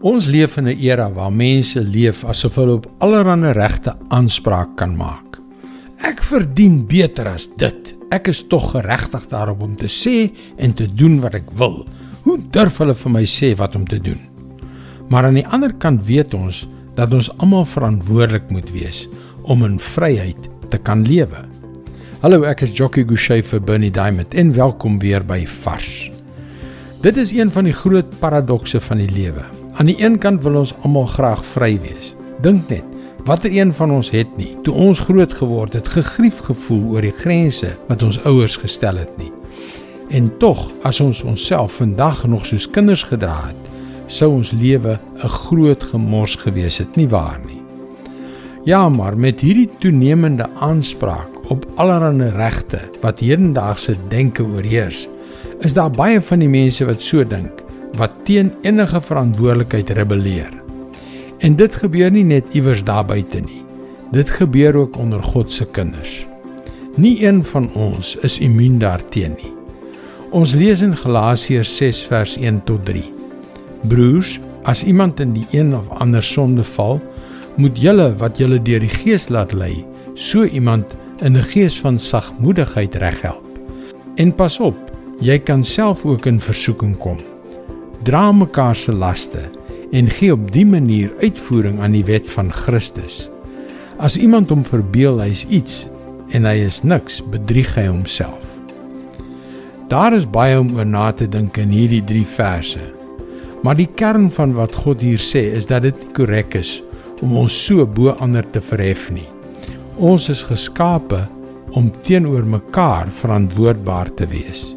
Ons leef in 'n era waar mense leef asof hulle op allerlei regte aanspraak kan maak. Ek verdien beter as dit. Ek is tog geregtig daarop om te sê en te doen wat ek wil. Hoe durf hulle vir my sê wat om te doen? Maar aan die ander kant weet ons dat ons almal verantwoordelik moet wees om in vryheid te kan lewe. Hallo, ek is Jockey Gouchee vir Bernie Diamond en welkom weer by Vars. Dit is een van die groot paradokse van die lewe. Aan die een kant wil ons almal graag vry wees. Dink net, watter een van ons het nie toe ons groot geword het gegrief gevoel oor die grense wat ons ouers gestel het nie. En tog, as ons onsself vandag nog soos kinders gedra het, sou ons lewe 'n groot gemors gewees het, nie waar nie? Ja, maar met hierdie toenemende aanspraak op allerlei regte wat hedendaagse denke oorheers, is daar baie van die mense wat so dink wat teen enige verantwoordelikheid rebelleer. En dit gebeur nie net iewers daar buite nie. Dit gebeur ook onder God se kinders. Nie een van ons is immuun daarteen nie. Ons lees in Galasiërs 6 vers 1 tot 3. Broers, as iemand in die een of ander sonde val, moet julle wat julle deur die Gees laat lei, so iemand in 'n gees van sagmoedigheid reghelp. En pas op, jy kan self ook in versoeking kom dra mekaar se laste en gee op dië manier uitvoering aan die wet van Christus. As iemand hom verbeel hy is iets en hy is niks, bedrieg hy homself. Daar is baie om oor na te dink in hierdie 3 verse. Maar die kern van wat God hier sê is dat dit korrek is om ons so bo ander te verhef nie. Ons is geskape om teenoor mekaar verantwoordbaar te wees.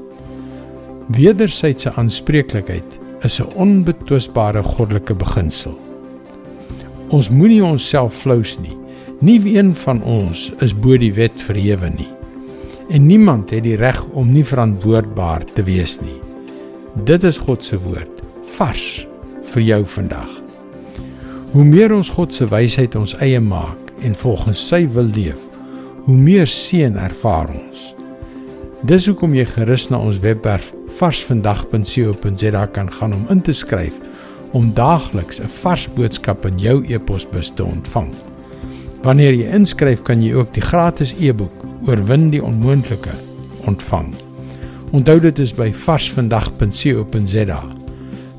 Wederwysige aanspreeklikheid is 'n onbetwisbare goddelike beginsel. Ons moenie onsself flous nie. Nie een van ons is bo die wet verhewe nie. En niemand het die reg om nie verantwoordbaar te wees nie. Dit is God se woord, vars vir jou vandag. Hoe meer ons God se wysheid ons eie maak en volgens sy wil leef, hoe meer seën ervaar ons. Dis hoekom jy gerus na ons webwerf varsvandag.co.za kan gaan om in te skryf om daagliks 'n vars boodskap in jou e-posbus te ontvang. Wanneer jy inskryf, kan jy ook die gratis e-boek Oorwin die onmoontlike ontvang. Onthou dit is by varsvandag.co.za.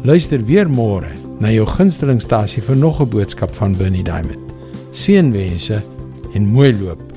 Luister weer môre na jou gunstelingstasie vir nog 'n boodskap van Bernie Diamond. Seënwense en mooi loop.